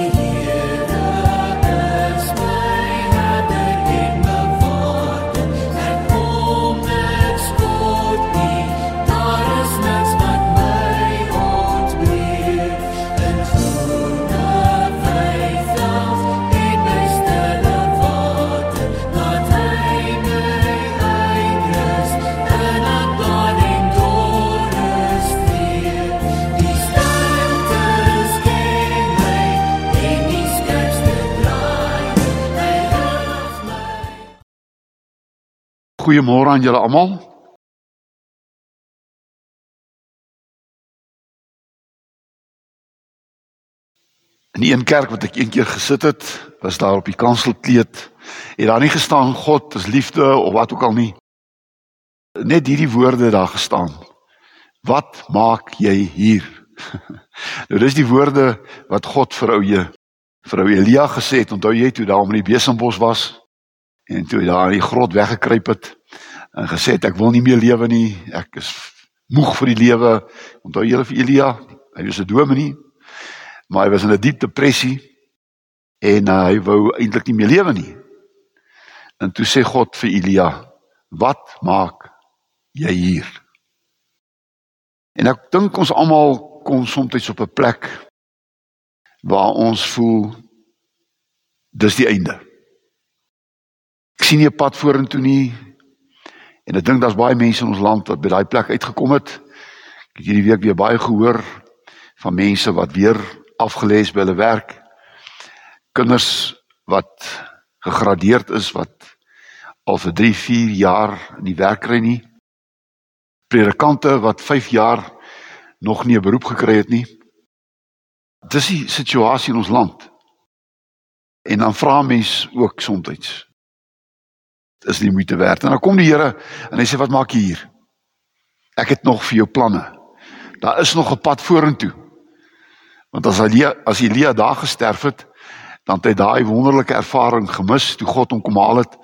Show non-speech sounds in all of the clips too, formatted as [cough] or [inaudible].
You. Goeiemôre aan julle almal. In die een kerk wat ek een keer gesit het, was daar op die kanselkleed, het daar nie gestaan God is liefde of wat ook al nie. Net hierdie woorde daar gestaan. Wat maak jy hier? [laughs] nou dis die woorde wat God vir ou je vir ou Elia gesê het. Onthou jy toe daar om in die besembos was en toe daar in die grot weggekruip het en gesê het ek wil nie meer lewe nie. Ek is moeg vir die lewe. Onthou julle vir Elia, hy was 'n dominee, maar hy was in 'n diep depressie en uh, hy wou eintlik nie meer lewe nie. En toe sê God vir Elia, "Wat maak jy hier?" En ek dink ons almal kom soms op 'n plek waar ons voel dis die einde. Sien nie 'n pad vorentoe nie. En ek dink daar's baie mense in ons land wat by daai plek uitgekom het. Ek het hierdie week weer baie gehoor van mense wat weer afgelees by hulle werk. Kinders wat gegradeerd is wat al vir 3, 4 jaar in die werk kry nie. Predikante wat 5 jaar nog nie 'n beroep gekry het nie. Dis die situasie in ons land. En dan vra mense ook soms is nie moeite werd. En dan kom die Here en hy sê wat maak jy hier? Ek het nog vir jou planne. Daar is nog 'n pad vorentoe. Want as Elia as Elia daar gesterf het, dan het hy daai wonderlike ervaring gemis toe God hom kom haal het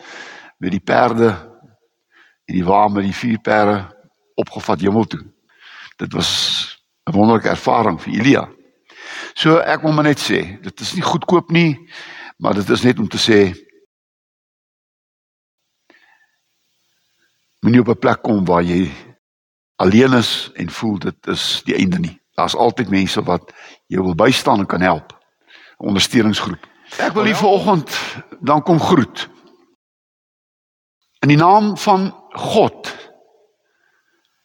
met die perde en die wa met die vier perde opgevat hemel toe. Dit was 'n wonderlike ervaring vir Elia. So ek wil maar net sê, dit is nie goedkoop nie, maar dit is net om te sê Moenie op 'n plek kom waar jy alleen is en voel dit is die einde nie. Daar's altyd mense wat jou wil bystaan en kan help. Ondersteuningsgroep. Ek wil hier vanoggend dan kom groet. In die naam van God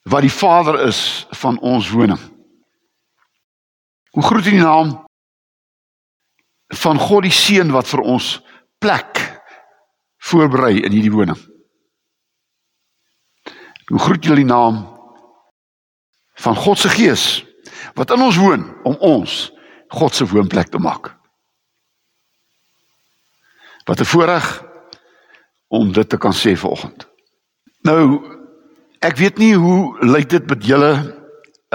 wat die Vader is van ons woning. Hoe groet in die naam van God die Seun wat vir ons plek voorberei in hierdie woning. Hoe groet julle die naam van God se Gees wat in ons woon om ons God se woonplek te maak. Wat 'n voorreg om dit te kan sê vanoggend. Nou ek weet nie hoe lyk dit met julle 'n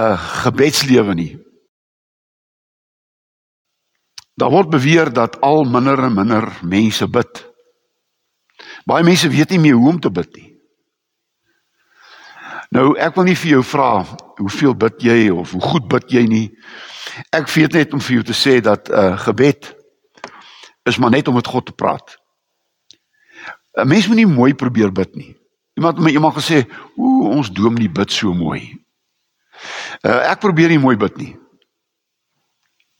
uh, gebedslewe nie. Daar word beweer dat al minder en minder mense bid. Baie mense weet nie meer hoe om te bid nie. Nou ek wil nie vir jou vra hoeveel bid jy of hoe goed bid jy nie. Ek weet net om vir jou te sê dat uh, gebed is maar net om met God te praat. 'n Mens moet nie mooi probeer bid nie. Iemand het my eendag gesê, "Ooh, ons dominee bid so mooi." Uh, ek probeer nie mooi bid nie.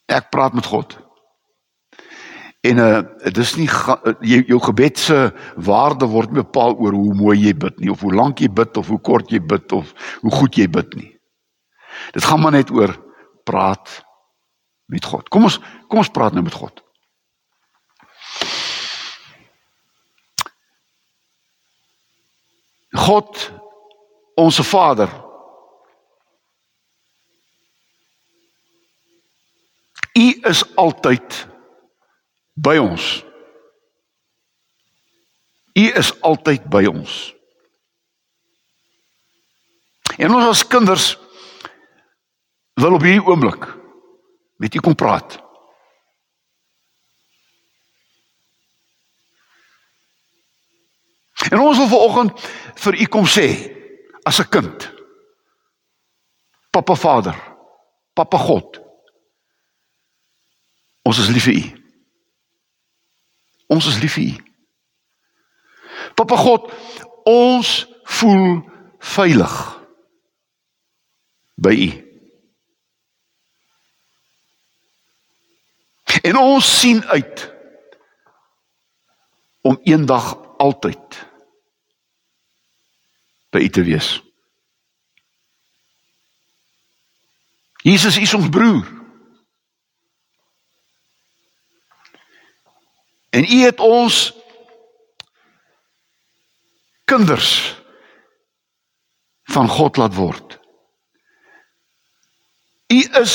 Ek praat met God. En uh dis nie uh, jy, jou gebed se waarde word bepaal oor hoe mooi jy bid nie of hoe lank jy bid of hoe kort jy bid of hoe goed jy bid nie. Dit gaan maar net oor praat met God. Kom ons kom ons praat nou met God. God ons Vader U is altyd by ons. U is altyd by ons. En ons as kinders wil op hierdie oomblik met u kom praat. En ons wil vanoggend vir u kom sê as 'n kind. Papa Vader, Papa God. Ons is lief vir U. Ons is lief vir U. Papa God, ons voel veilig by U. En ons sien uit om eendag altyd by U te wees. Jesus is ons broer. En U het ons kinders van God laat word. U is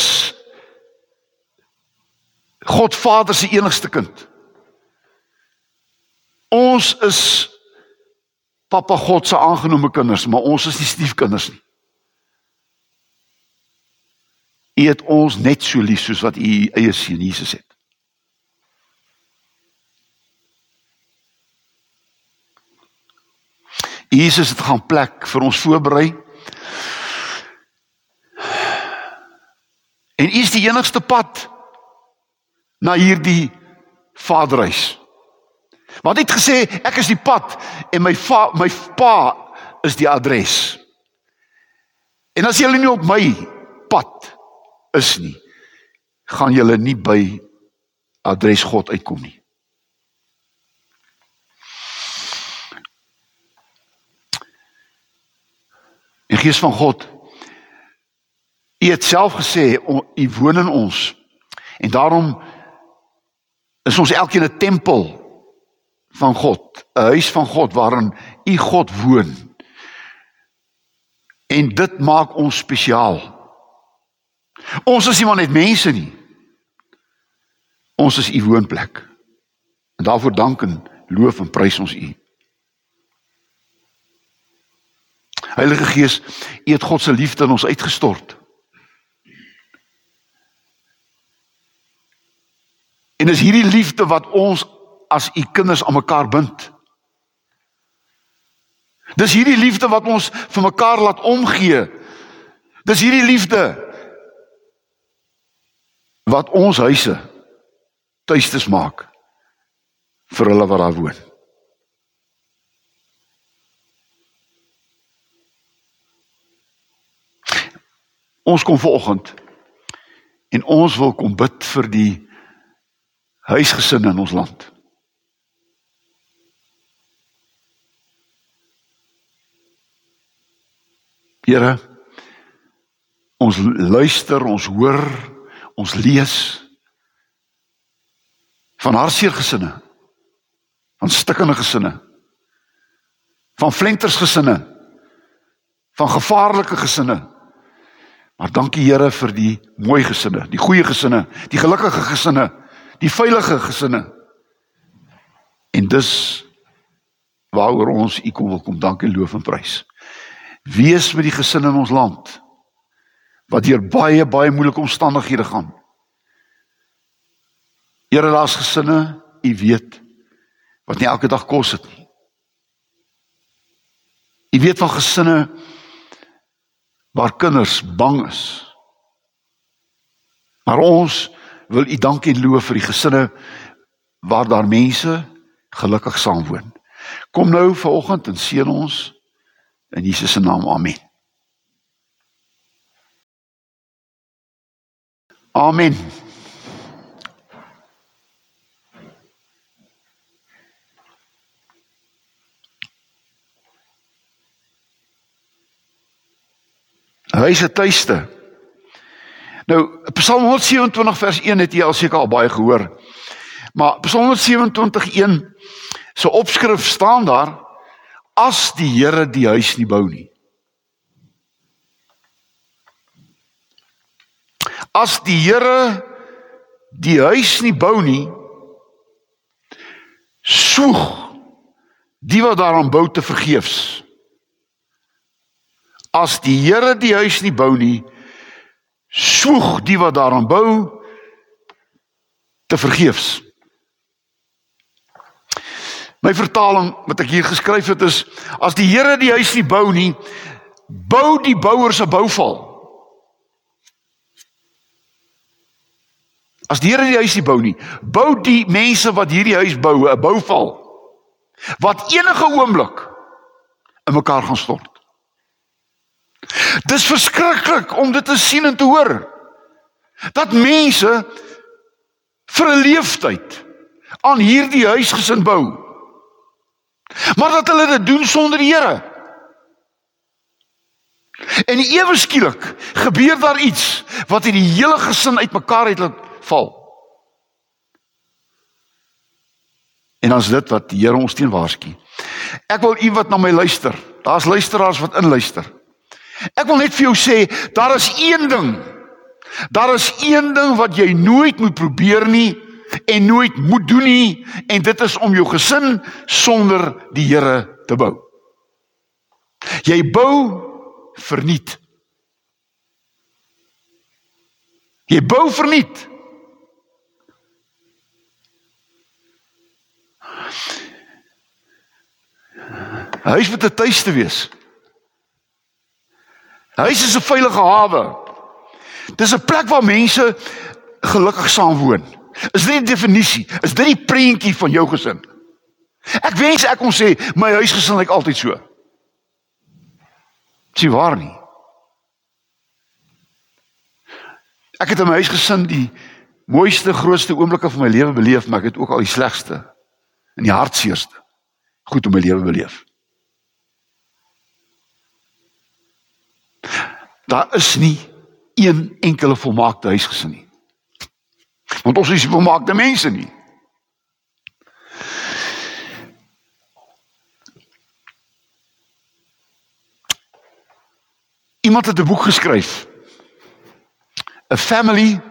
God Vader se enigste kind. Ons is Papa God se aangenome kinders, maar ons is nie stiefkinders nie. U het ons net so lief soos wat u eie seun Jesus het. Jesus het gaan plek vir ons voorberei. En u is die enigste pad na hierdie vaderhuis. Want hy het gesê ek is die pad en my va, my pa is die adres. En as jy nie op my pad is nie, gaan jy nie by adres God uitkom nie. Die Gees van God U het self gesê U woon in ons en daarom is ons elkeen 'n tempel van God, 'n huis van God waarin U God woon. En dit maak ons spesiaal. Ons is nie maar net mense nie. Ons is U woonplek. En daarvoor dank en loof en prys ons U. Heilige Gees, U het God se liefde in ons uitgestort. En is hierdie liefde wat ons as u kinders aan mekaar bind. Dis hierdie liefde wat ons vir mekaar laat omgee. Dis hierdie liefde wat ons huise tuistes maak vir hulle wat daar woon. Ons kom vanoggend en ons wil kom bid vir die huisgesinne in ons land. Here ons luister, ons hoor, ons lees van hartseer gesinne, van stikkende gesinne, van flenters gesinne, van gevaarlike gesinne. Maar dankie Here vir die mooi gesinne, die goeie gesinne, die gelukkige gesinne die veilige gesinne. En dis waaroor ons u kom wil kom dank en loof en prys. Wees met die gesinne in ons land wat deur baie baie moeilike omstandighede gaan. Here, daar's gesinne, u weet, wat nie elke dag kos het nie. U weet van gesinne waar kinders bang is. Maar ons wil u dank en loof vir die gesinne waar daar mense gelukkig saam woon. Kom nou vanoggend en seën ons in Jesus se naam. Amen. Amen. Hy is 'n tuiste. Nou Psalm 127 vers 1 het jy al seker al baie gehoor. Maar Psalm 127:1 se opskrif staan daar as die Here die huis nie bou nie. As die Here die huis nie bou nie, soeg die wat daaraan bou te vergeefs. As die Here die huis nie bou nie, soeg die wat daaraan bou te vergeefs. My vertaling wat ek hier geskryf het is as die Here die huis nie bou nie, bou die bouers 'n bouval. As die Here die huis nie bou nie, bou die mense wat hierdie huis bou 'n bouval wat enige oomblik in mekaar gaan stort. Dis verskriklik om dit te sien en te hoor. Dat mense vir 'n leeftyd aan hierdie huis gesin bou. Maar dat hulle dit doen sonder die Here. En ewe skielik gebeur daar iets wat hierdie hele gesin uitmekaar laat val. En is dit wat die Here ons teen waarsku. Ek wil u wat na my luister. Daar's luisteraars wat inluister. Ek wil net vir jou sê, daar is een ding. Daar is een ding wat jy nooit moet probeer nie en nooit moet doen nie en dit is om jou gesin sonder die Here te bou. Jy bou verniet. Jy bou verniet. Huis moet 'n tuiste wees. Huis is 'n veilige hawe. Dis 'n plek waar mense gelukkig saam woon. Is dit die definisie? Is dit die prentjie van jou gesin? Ek wens ek kon sê my huisgesin lyk altyd so. Dis waar nie. Ek het in my huisgesin die mooiste, grootste oomblikke van my lewe beleef, maar ek het ook al die slegste en die hartseerste goed in my lewe beleef. Daar is nie een enkele volmaakte huisgesin nie. Want ons is volmaakte mense nie. Iemand het 'n boek geskryf. A family,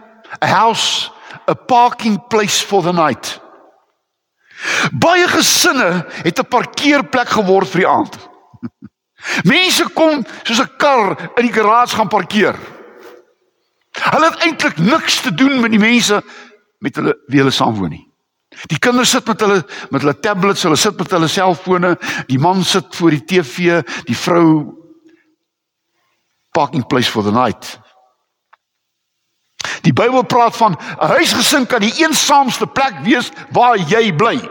a house, a parking place for the night. Baie gesinne het 'n parkeerplek geword vir die aand. Mense kom soos 'n kar in die garage gaan parkeer. Hulle het eintlik niks te doen met die mense met hulle wie hulle saamwoon nie. Die kinders sit met hulle met hulle tablets, hulle sit met hulle selfone, die man sit voor die TV, die vrou parking place for the night. Die Bybel praat van 'n huisgesin kan die eensaamste plek wees waar jy bly.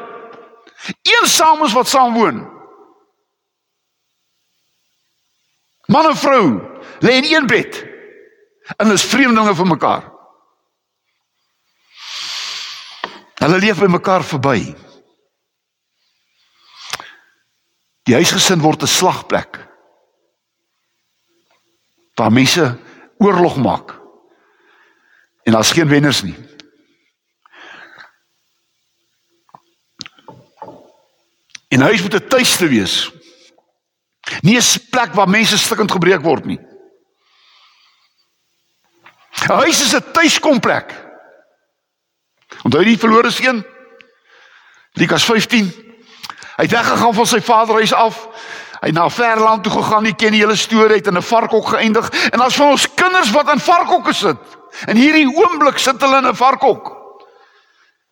Eensaam is wat saam woon. Man en vrou lê in een bed en hulle is vreemdelinge vir mekaar. Hulle leef by mekaar verby. Die huisgesin word 'n slagplek. Waar mense oorlog maak. En daar's geen wenners nie. En huis moet 'n tuiste wees. Nie 'n plek waar mense stikkend gebreek word nie. 'n Huis is 'n tuiskomplek. Onthou die verlore seun? Lukas 15. Hy het weggegaan van sy vaderhuis af. Hy het na 'n ver land toe gegaan. Jy ken die hele storie. Het in 'n varkhok geëindig. En daar's van ons kinders wat in varkhokke sit. En hierdie oomblik sit hulle in 'n varkhok.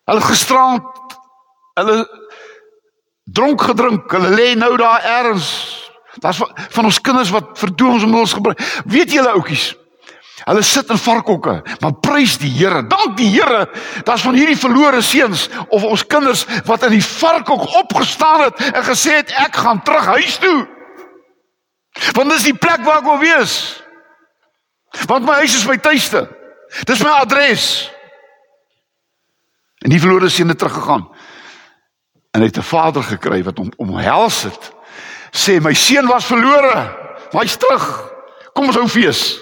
Hulle gisterand hulle dronk gedrink. Hulle lê nou daar ergens. Daar's van, van ons kinders wat verdowingsmiddels gebruik. Weet julle oudjies? Hulle sit in varkhokke, maar prys die Here. Dank die Here. Daar's van hierdie verlore seuns of ons kinders wat in die varkhok opgestaan het en gesê het ek gaan terug huis toe. Want dis die plek waar ek wil wees. Want my huis is my tuiste. Dis my adres. En die verlore seun het teruggegaan. En hy het 'n vader gekry wat hom omhels het. Sê my seun was verlore, maar hy's terug. Kom ons hou fees.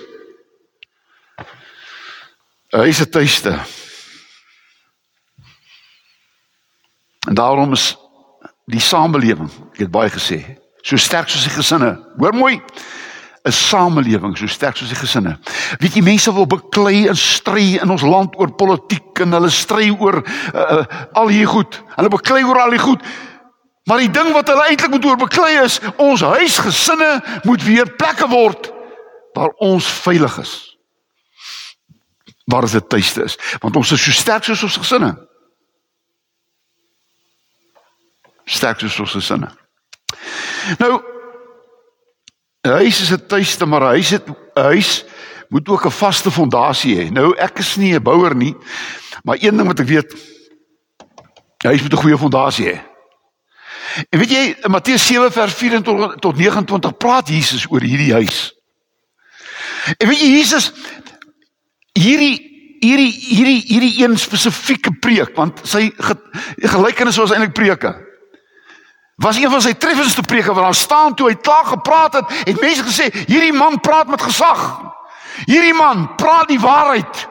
'n huis se tuiste. En daarom is die samelewing, ek het baie gesê, so sterk soos die gesinne. Hoor mooi, 'n samelewing so sterk soos die gesinne. Weet jy mense wil beklei en stry in ons land oor politiek en hulle stry oor uh, uh, al hier goed. Hulle beklei oor al die goed. Maar die ding wat hulle eintlik moet oor beklei is, ons huisgesinne moet weer plekke word waar ons veilig is. Waar dit tuiste is. Want ons is so sterk soos ons gesinne. Sterk soos ons gesinne. Nou huis is 'n tuiste maar huis het 'n huis moet ook 'n vaste fondasie hê nou ek is nie 'n bouer nie Maar een ding wat ek weet, hy moet 'n goeie fondasie hê. En weet jy, in Matteus 7 vers 24 tot 29 praat Jesus oor hierdie huis. En weet jy Jesus hierdie hierdie hierdie hierdie een spesifieke preek want sy gelykenis was eintlik preke. Was een van sy treffendste preke waar daar staan toe hy klaar gepraat het, het mense gesê hierdie man praat met gesag. Hierdie man praat die waarheid.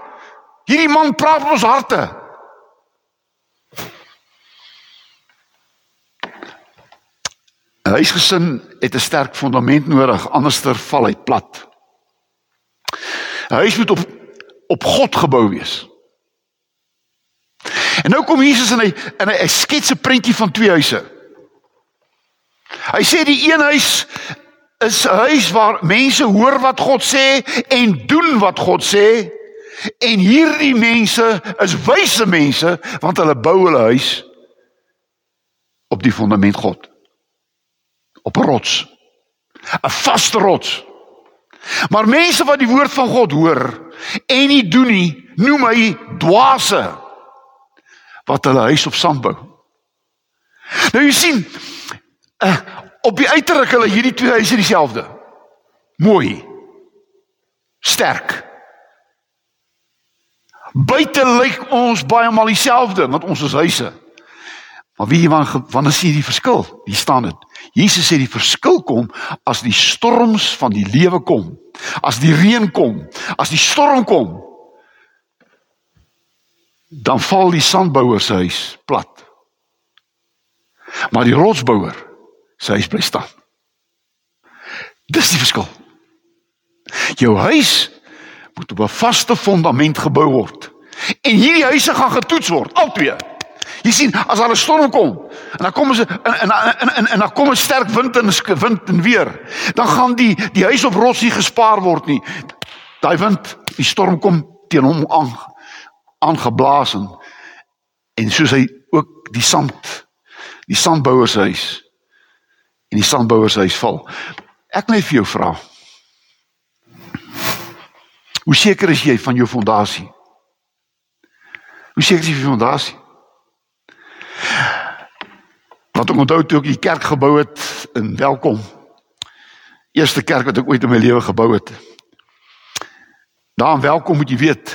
Hierdie man praat met ons harte. 'n Huisgesin het 'n sterk fondament nodig, anderster val hy plat. 'n Huis moet op op God gebou wees. En nou kom Jesus en hy en hy, hy skets 'n prentjie van twee huise. Hy sê die een huis is 'n huis waar mense hoor wat God sê en doen wat God sê. En hierdie mense is wyse mense want hulle bou hulle huis op die fondament God. Op 'n rots. 'n Vaste rots. Maar mense wat die woord van God hoor en nie doen nie, noem hy dwaase wat hulle huis op sand bou. Nou jy sien, uh, op die uiterlik hulle hierdie twee huise dieselfde. Mooi. Sterk. Buite lyk ons baie maal dieselfde want ons is huise. Maar wie wanneer wanneer sien jy die verskil? Hier staan dit. Jesus sê die verskil kom as die storms van die lewe kom. As die reën kom, as die storm kom, dan val die sandbouer se huis plat. Maar die rotsbouer se huis bly staan. Dis die verskil. Jou huis moet op 'n vaste fondament gebou word. En hierdie huise gaan getoets word, albei. Jy sien, as daar 'n storm kom en dan kom ons en en en en, en dan kom 'n sterk wind en wind en weer, dan gaan die die huis op rots nie gespaar word nie. Daai wind, die storm kom teen hom aan aangeblaas en en soos hy ook die sand die sandbouers huis en die sandbouers huis val. Ek net vir jou vra. Hoe seker is jy van jou fondasie? Hoe seker is jy van jou fondasie? Wat ek onthou toe ek die kerk gebou het in Welkom. Eerste kerk wat ek ooit in my lewe gebou het. Daar in Welkom moet jy weet,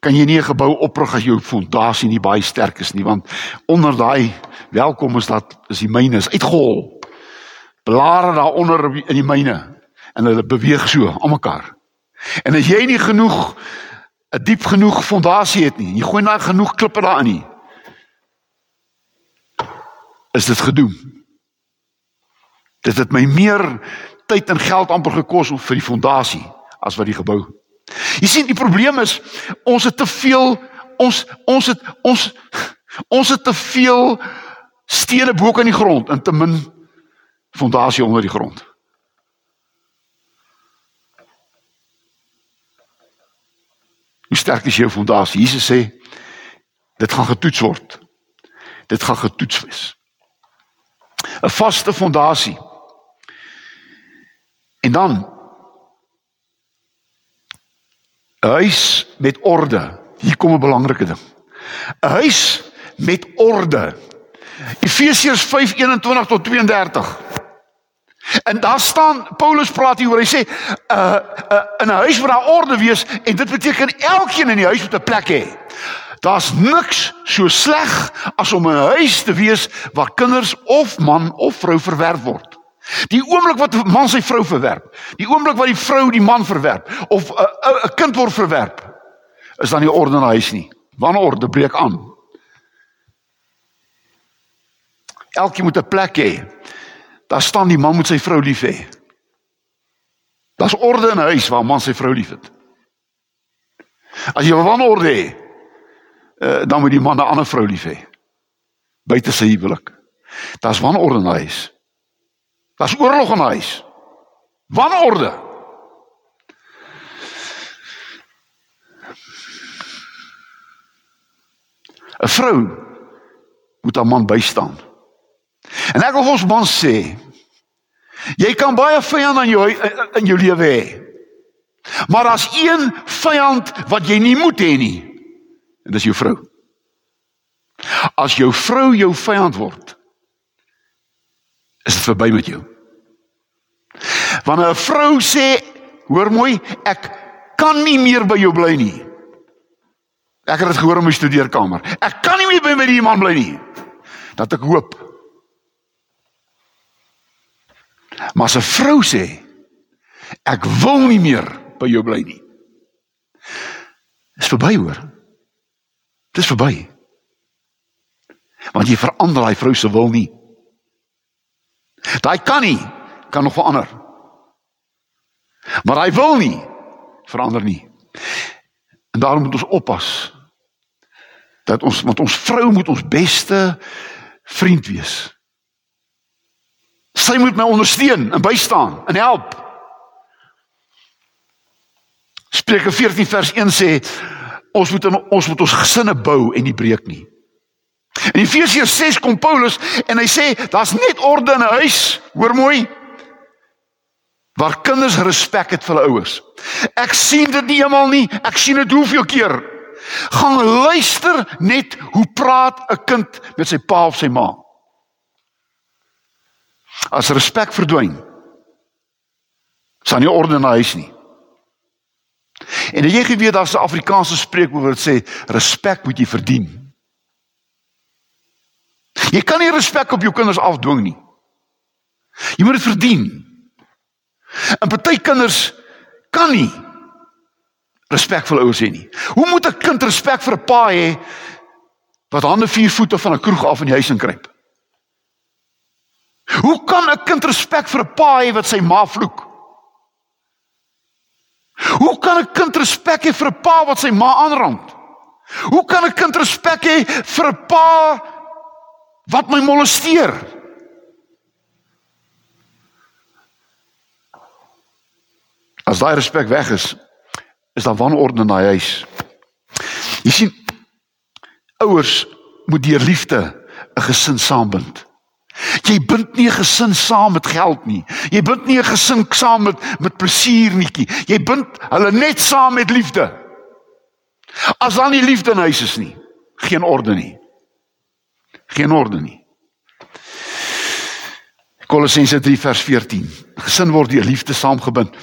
kan jy nie 'n gebou oprig as jou fondasie nie baie sterk is nie, want onder daai Welkom is dat is die myne is uitgehol. Blare daaronder in die myne en hulle beweeg so almekaar. En as jy nie genoeg 'n diep genoeg fondasie het nie, jy gooi nou genoeg klippe daarin nie, is dit gedoen. Dit het my meer tyd en geld amper gekos vir die fondasie as wat die gebou. Jy sien die probleem is ons het te veel ons ons het ons ons het te veel stene bo kan die grond en te min fondasie onder die grond. Hoe sterk is jou fondasie? Jesus sê dit gaan getoets word. Dit gaan getoets wees. 'n vaste fondasie. En dan 'n huis met orde. Hier kom 'n belangrike ding. 'n Huis met orde. Efesiërs 5:21 tot 32. En daar staan Paulus praat hier oor hy sê 'n uh, uh, in 'n huis waar daar orde wees en dit beteken elkeen in die huis moet 'n plek hê. Daar's niks so sleg as om 'n huis te wees waar kinders of man of vrou verwerp word. Die oomblik wat 'n man sy vrou verwerp, die oomblik wat die vrou die man verwerp of 'n 'n kind word verwerp, is dan nie orde in die huis nie. Wanneer orde breek aan. Elkeen moet 'n plek hê. Daar staan die man moet sy vrou lief hê. Daar's orde in 'n huis waar man sy vrou liefhet. As jy wanorde hê, uh, dan moet die man 'n ander vrou lief hê. Buite sy huwelik. Daar's wanorde in huis. Daar's oorlog in huis. Wanorde. ‘n Vrou moet haar man bystaan. En ek wil ons man sê, jy kan baie vyande in jou in jou lewe hê. Maar as een vyand wat jy nie moet hê nie, En dis jou vrou. As jou vrou jou vyand word, is dit verby met jou. Wanneer 'n vrou sê, hoor mooi, ek kan nie meer by jou bly nie. Ek het dit gehoor in my studeerkamer. Ek kan nie meer by my die man bly nie. Dat ek hoop. Maar as 'n vrou sê, ek wil nie meer by jou bly nie. Dis verby hoor. Dis verby. Want jy verander daai vrou se wil nie. Daai kan nie kan nog verander. Maar hy wil nie verander nie. En daarom moet ons oppas dat ons want ons vrou moet ons beste vriend wees. Sy moet my ondersteun en bystaan en help. Spreuke 14 vers 1 sê ons moet ons moet ons gesinne bou en nie breek nie. In Efesiërs 6 kom Paulus en hy sê daar's net orde in 'n huis, hoor mooi. Waar kinders respek het vir hulle ouers. Ek sien dit nie eenmal nie, ek sien dit hoeveel keer. Gaan luister net hoe praat 'n kind met sy pa of sy ma. As respek verdwyn, sal nie orde in 'n huis nie. En jy weet daar's 'n Afrikaanse spreekwoord wat sê respek moet jy verdien. Jy kan nie respek op jou kinders afdwing nie. Jy moet dit verdien. En party kinders kan nie respek vir ouers hê nie. Hoe moet 'n kind respek vir 'n pa hê wat hande vier voete van 'n kroeg af in die huis inkruip? Hoe kan 'n kind respek vir 'n pa hê wat sy ma vloek? Hoe kan 'n kind respek hê vir 'n pa wat sy ma aanrand? Hoe kan 'n kind respek hê vir 'n pa wat my molesteer. As daai respek weg is, is daar wanorde in daai huis. Jy sien ouers moet deur liefde 'n gesin saambind. Jy bind nie 'n gesin saam met geld nie. Jy bind nie 'n gesin saam met met plesier nie. Jy bind hulle net saam met liefde. As dan nie liefde in huis is nie, geen orde nie geen orde nie. Kolossense 3 vers 14. Gesin word deur liefde saamgebind.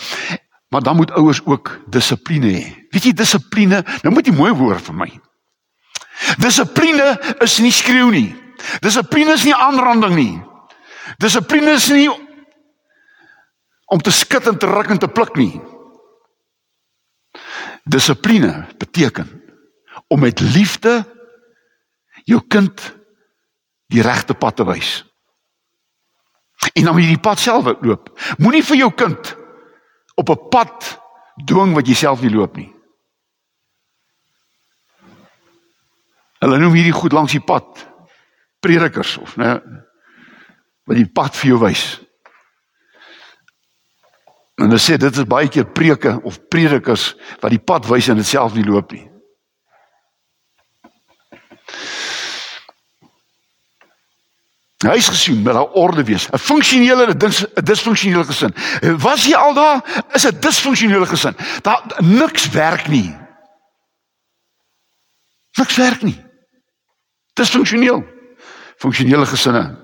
Maar dan moet ouers ook dissipline hê. Weet jy dissipline? Nou moet jy mooi hoor vir my. Dissipline is nie skreeu nie. Dissipline is nie aanranding nie. Dissipline is nie om te skud en te ruk en te pluk nie. Dissipline beteken om met liefde jou kind die regte pad te wys. En dan moet jy die pad self loop. Moenie vir jou kind op 'n pad dwing wat jy self nie loop nie. Hulle noem hierdie goed langs die pad predikers of né wat die pad vir jou wys. En hulle sê dit is baie keer preke of predikers wat die pad wys en dit self nie loop nie. huisgesin met 'n orde wees, 'n funksionele en 'n disfunksionele gesin. Was jy al daar? Is 'n disfunksionele gesin. Daar niks werk nie. Niks werk nie. Disfunksioneel. Funksionele gesinne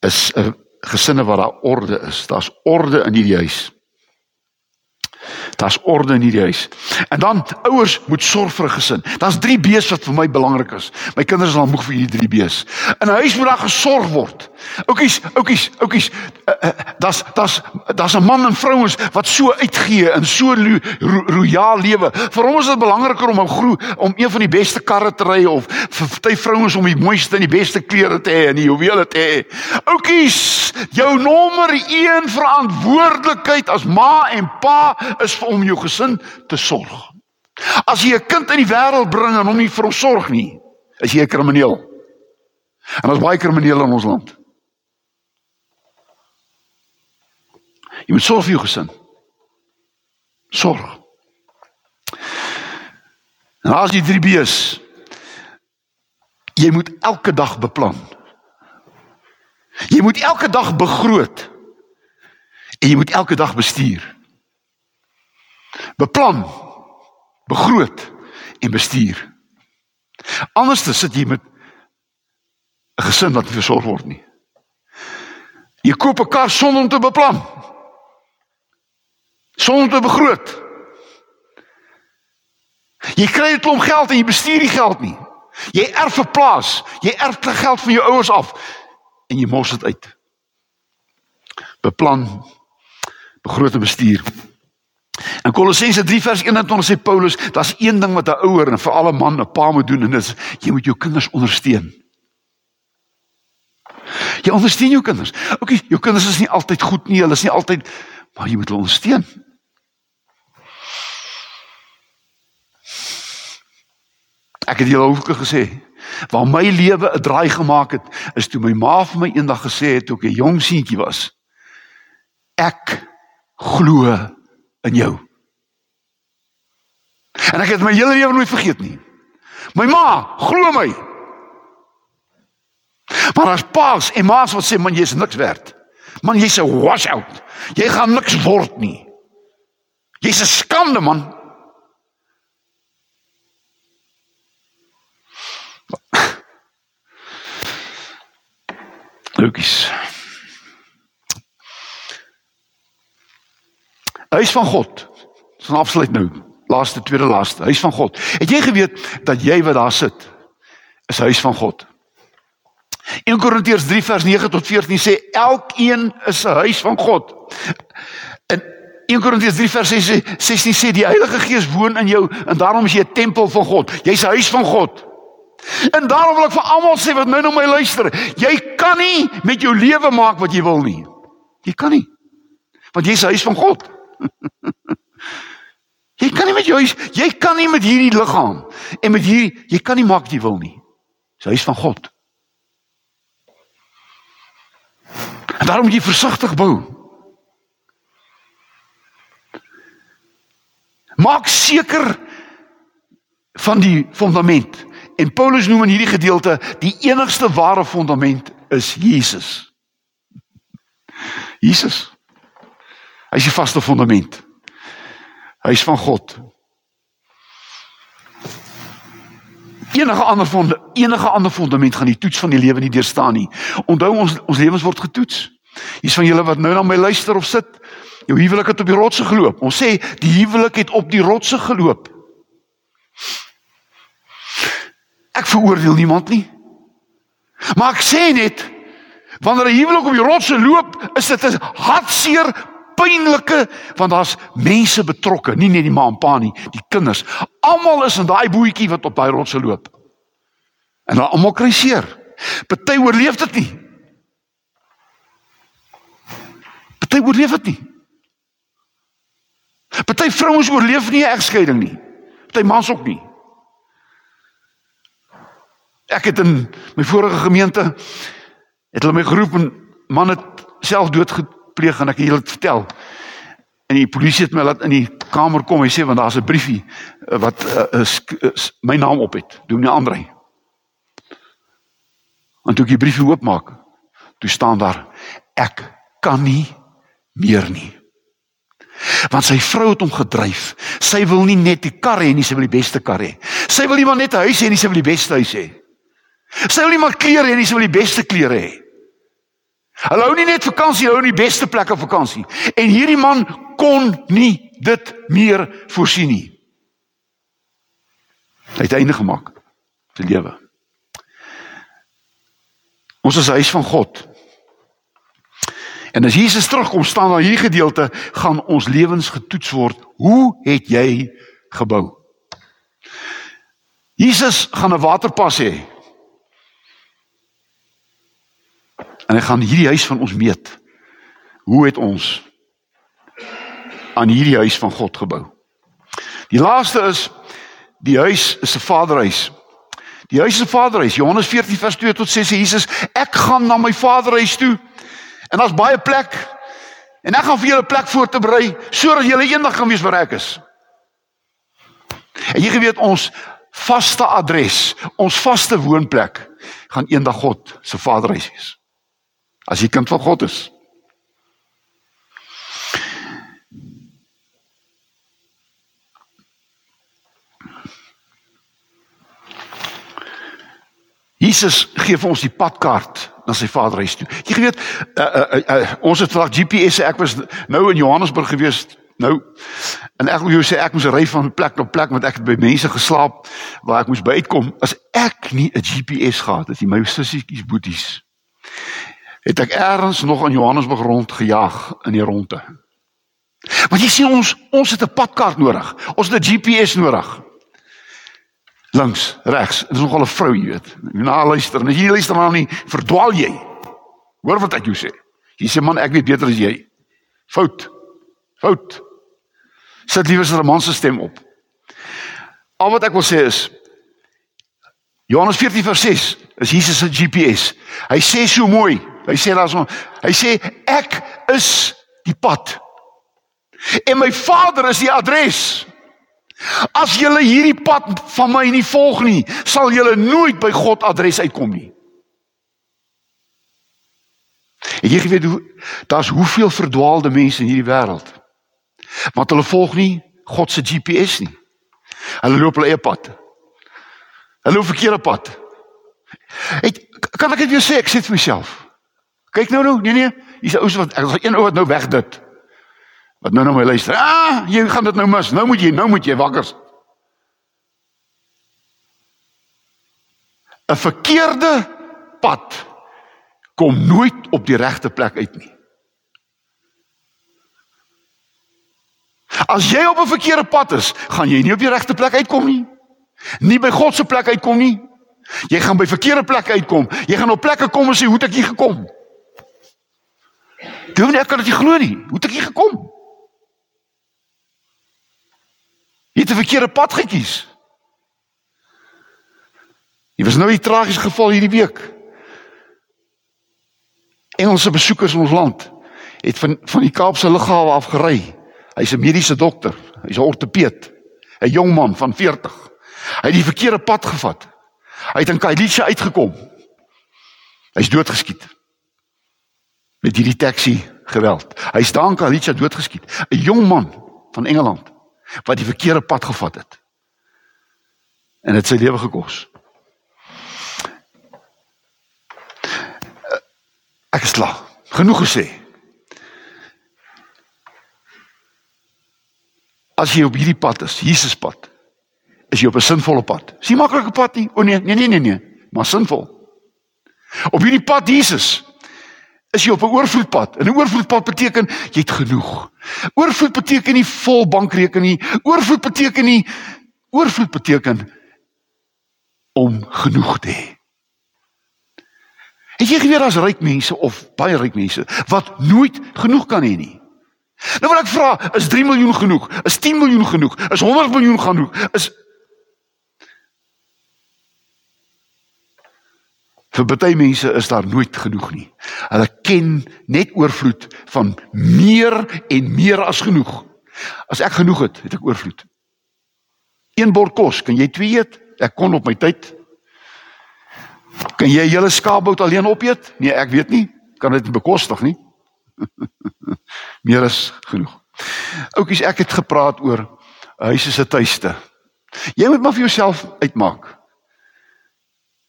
is 'n gesinne waar daar orde is. Daar's orde in hierdie huis. Daar's orde in hierdie huis. En dan ouers moet sorg vir 'n gesin. Daar's 3 B's wat vir my belangrik is. My kinders is al moeg vir hierdie 3 B's. In 'n huis moet daar gesorg word. Oukies, oukies, oukies. Daar's daar's daar's 'n man en vrouens wat so uitgee en so royaal lewe. Vir hom is dit belangriker om 'n groe om een van die beste karre te ry of vir party vrouens om die mooiste en die beste klere te hê en die juwele te hê. Oukies, jou nommer 1 verantwoordelikheid as ma en pa is vir om jou gesin te sorg. As jy 'n kind in die wêreld bring en hom nie vir hom sorg nie, is jy 'n krimineel. En ons baie kriminele in ons land. Jy moet sorg vir jou gesin. Sorg. En as jy drie bees jy moet elke dag beplan. Jy moet elke dag begroot. En jy moet elke dag bestuur beplan, begroot en bestuur. Anders sit jy met 'n gesin wat nie versorg word nie. Jy koop 'n kar sonder om te beplan. Sonder om te begroot. Jy kry 'n klomp geld en jy bestuur die geld nie. Jy erf 'n plaas, jy erf te geld van jou ouers af en jy mors dit uit. Beplan, begroot en bestuur. In Kolossense 3 vers 21 sê Paulus, daar's een ding wat 'n ouer en veral 'n man 'n pa moet doen en dit is jy moet jou kinders ondersteun. Jy ondersteun jou kinders. OK, jou kinders is nie altyd goed nie, hulle is nie altyd maar jy moet hulle ondersteun. Ek het julle ook gesê, waar my lewe 'n draai gemaak het, is toe my ma vir my eendag gesê het toe ek 'n jong seentjie was. Ek glo in jou. En ek het my hele lewe nooit vergeet nie. My ma glo my. Maar as paas en maas wat sê man jy's niks werd. Man jy's 'n washout. Jy gaan niks word nie. Jy's 'n skande man. Lukies. Huis van God. Ons gaan afsluit nou. Laaste tweede laaste. Huis van God. Het jy geweet dat jy wat daar sit is huis van God? 1 Korintiërs 3 vers 9 tot 14 sê elkeen is 'n huis van God. In 1 Korintiërs 3 vers 16 sê die Heilige Gees woon in jou en daarom is jy 'n tempel van God. Jy's 'n huis van God. En daarom wil ek vir almal sê wat nou na my luister, jy kan nie met jou lewe maak wat jy wil nie. Jy kan nie. Want jy's 'n huis van God. Jy kan nie met jou jy kan nie met hierdie liggaam en met hierdie jy kan nie maak wat jy wil nie. Dis huis van God. En daarom moet jy versigtig bou. Maak seker van die fondament. En Paulus noem in hierdie gedeelte die enigste ware fondament is Jesus. Jesus. Hy is die vaste fondament. Hy is van God. Enige ander fonde, enige ander fondament gaan die toets van die lewe nie deurstaan nie. Onthou ons ons lewens word getoets. Hier's van julle wat nou na my luister of sit. Jou huwelik het op die rotse geloop. Ons sê die huwelik het op die rotse geloop. Ek veroordeel niemand nie. Maar ek sê net wanneer 'n huwelik op die rotse loop, is dit 'n hartseer pynlike want daar's mense betrokke, nie net die ma en pa nie, die kinders. Almal is in daai bootjie wat op daai rotse loop. En hulle almal kry seer. Party oorleef dit nie. Party oorleef dit nie. Party vrouens oorleef nie 'n egskeiding nie. Party mans ook nie. Ek het in my vorige gemeente het hulle my geroep en man het self doodgepleeg en ek het julle vertel. En die polisie het my laat in die kamer kom. Hy sê want daar's 'n briefie eh, wat uh, is, is my naam op het. Doen nie Andre. En toe ek die briefie oopmaak, toe staan daar ek kan nie meer nie. Want sy vrou het hom gedryf. Sy wil nie net die kar hê nie, sy wil die beste kar hê. Sy wil nie maar net 'n huis hê nie, sy wil die beste huis hê. Sy wil nie maar klere hê nie, sy wil die beste klere hê. Hulle hou nie net vakansie, hulle hou die beste plekke vakansie. En hierdie man kon nie dit meer voorsien nie. Hy het einde gemaak te lewe. Ons is huis van God. En as Jesus terugkom staan daar hierdie gedeelte gaan ons lewens getoets word. Hoe het jy gebou? Jesus gaan 'n waterpas hê. En hy gaan hierdie huis van ons meet. Hoe het ons aan hierdie huis van God gebou? Die laaste is die huis is 'n vaderhuis. Die huis is 'n vaderhuis. Johannes 14 vers 2 tot 6 sê Jesus, ek gaan na my vaderhuis toe. En daar's baie plek. En ek gaan vir julle plek voor te berei sodat julle eendag kan wees waar ek is. En jy geweet ons vaste adres, ons vaste woonplek gaan eendag God se vaderhuis wees as jy kind van God is. Jesus gee vir ons die padkaart na sy Vaderhuis toe. Jy weet, uh, uh, uh, ons het vandag GPS, ek was nou in Johannesburg gewees nou en ek wil jou sê ek moes ry van plek tot plek want ek het by mense geslaap waar ek moes by uitkom as ek nie 'n GPS gehad het nie my sissietjies boeties het ek eers nog in Johannesburg rond gejaag in die ronde want jy sien ons ons het 'n padkaart nodig ons het 'n GPS nodig links, regs. Dit is nogal 'n vrou, jy weet. Na luister, as jy luister maar nie, verdwaal jy. Hoor wat ek jou sê. Jy sê man, ek weet beter as jy. Fout. Fout. Sit liewer sy man se stem op. Al wat ek wil sê is Johannes 14 vers 6 is Jesus se GPS. Hy sê so mooi. Hy sê daar so, hy sê ek is die pad. En my Vader is die adres. As julle hierdie pad van my nie volg nie, sal julle nooit by God adres uitkom nie. En jy weet hoe daar's hoeveel verdwaalde mense in hierdie wêreld. Want hulle volg nie God se GPS nie. Hulle loop hulle eie pad. Hulle loop verkeerde pad. Ek kan ek dit jou sê, ek sê vir myself. Kyk nou nou, nee nee, hier's 'n ou wat ek was een ou wat nou weg dit. Wat nou nou my luister. Ah, jy gaan dit nou mis. Nou moet jy, nou moet jy wakker. 'n Verkeerde pad kom nooit op die regte plek uit nie. As jy op 'n verkeerde pad is, gaan jy nie op die regte plek uitkom nie. Nie by God se plek uitkom nie. Jy gaan by verkeerde plekke uitkom. Jy gaan op plekke kom en sê, "Hoe het ek hier gekom?" Doen ek kan dit nie glo nie. Hoe het ek hier gekom? Jy het 'n verkeerde pad gekies. Jy was nou 'n tragiese geval hierdie week. Engelse besoekers in ons land het van van die Kaapse lughawe af gery. Hy's 'n mediese dokter, hy's 'n ortopeed, 'n jong man van 40. Hy het die verkeerde pad gevat. Hy het in Kailicha uitgekom. Hy's doodgeskiet. Met hierdie taxi geweld. Hy staan Kailicha doodgeskiet. 'n Jong man van Engeland wat die verkeerde pad gevat het. En dit sy lewe gekos. Ek is klaar. Genoeg gesê. As jy op hierdie pad is, Jesus pad, is jy op 'n sinvolle pad. Dis nie maklike pad nie. O nee, nee nee nee nee, maar sinvol. Op hierdie pad Jesus is jy op 'n oorvloedpad. En 'n oorvloedpad beteken jy het genoeg. Oorvloed beteken nie vol bankrekening nie. Oorvloed beteken nie oorvloed beteken om genoeg te hê. Het jy geweet as ryk mense of baie ryk mense wat nooit genoeg kan hê nie? Nou wil ek vra, is 3 miljoen genoeg? Is 10 miljoen genoeg? Is 100 miljoen genoeg? Is Vir baie mense is daar nooit genoeg nie. Hulle ken net oorvloed van meer en meer as genoeg. As ek genoeg het, het ek oorvloed. Een bord kos, kan jy twee eet? Ek kon op my tyd. Kan jy 'n hele skaapbout alleen opeet? Nee, ek weet nie. Kan dit bekostig nie. [laughs] meer as genoeg. Oukies, ek het gepraat oor huis is 'n tuiste. Jy moet maar vir jouself uitmaak.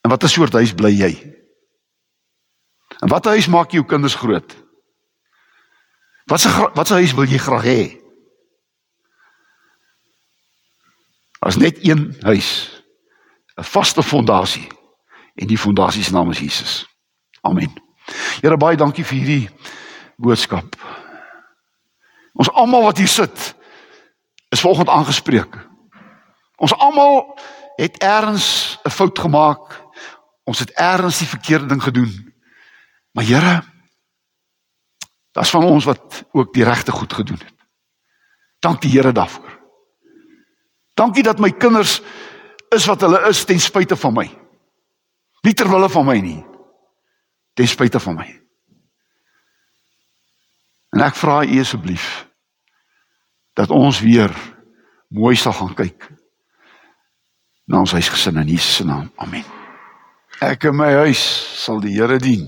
En watter soort huis bly jy? En watter huis maak jou kinders groot? Watse watse huis wil jy graag hê? As net een huis, 'n vaste fondasie en die fondasie se naam is Jesus. Amen. Here baie dankie vir hierdie boodskap. Ons almal wat hier sit is volgens aangespreek. Ons almal het ergens 'n fout gemaak Ons het ergens die verkeerde ding gedoen. Maar Here, daar's van ons wat ook die regte goed gedoen het. Dankie Here daarvoor. Dankie dat my kinders is wat hulle is ten spyte van my. Nie ter wille van my nie. Ten spyte van my. En ek vra U asseblief dat ons weer mooi sal gaan kyk na ons huisgesin in Jesus se naam. Amen. Ek in my huis sal die Here dien.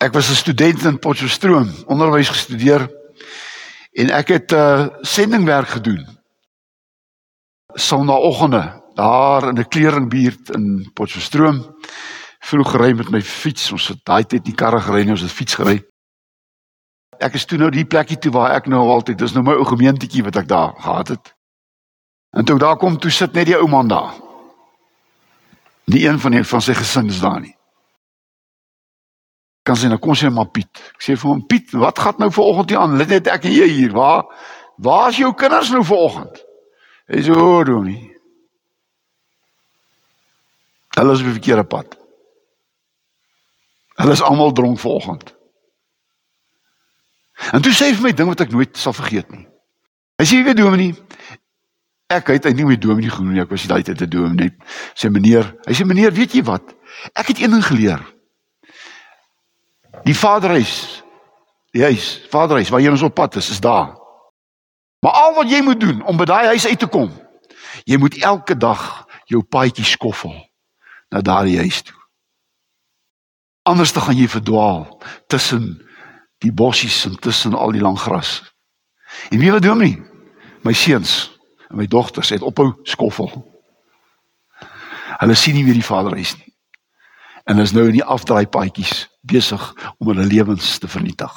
Ek was 'n student in Potchefstroom, onderwys gestudeer en ek het 'n uh, sendingwerk gedoen. Sondagoggende daar in 'n kleringbuurt in Potchefstroom vroeg gery met my fiets. Ons het daai tyd nie karre gery nie, ons het fiets gery. Ek is toe nou die plekkie toe waar ek nou altyd, dis nou my ou gemeentetjie wat ek daar gehad het. En toe daar kom, toe sit net die ou man daar. Nie een van die van sy gesin is daar nie. Kan sê nou kom sê maar Piet. Ek sê vir hom Piet, wat gaan nou vanoggend hier aan? Let net ek en jy hier. Waar waar is jou kinders nou vanoggend? Hy sê o, Donie. Hulle is op die verkeerde pad. Hulle is almal dronk vanoggend. En toe sê hy vir my ding wat ek nooit sal vergeet nie. Hy sê jy weet Dominee, ek het eintlik nie Dominee genoem nie, ek was daai tyd 'n Dominee. Sê meneer, hy sê meneer, weet jy wat? Ek het een ding geleer. Die Vaderhuis. Die huis, Vaderhuis waar jy ons op pad is, is daar. Maar al wat jy moet doen om by daai huis uit te kom, jy moet elke dag jou paadjie skoffel na daardie huis toe. Anders dan gaan jy verdwaal tussen die bossies en tussen al die lang gras. En wie wat doen nie? My seuns en my dogters het ophou skoffel. Hulle sien nie meer die Vaderhuis nie. En is nou in die afdraai paadjies besig om hulle lewens te vernietig.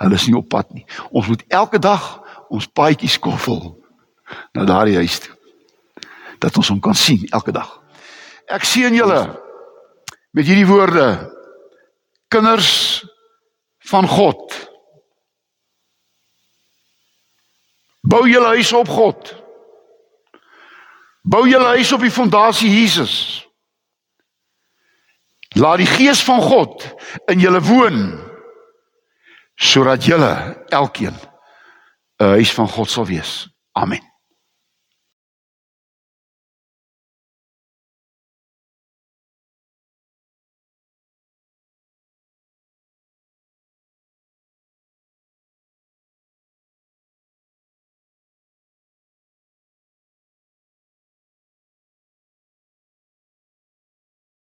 Hulle is nie op pad nie. Ons moet elke dag ons paadjies skoffel na daardie huis toe. Dat ons hom kan sien elke dag. Ek sien julle met hierdie woorde kinders van God. Bou julle huis op God. Bou julle huis op die fondasie Jesus. Laat die gees van God in julle woon sodat julle elkeen 'n huis van God sal wees. Amen.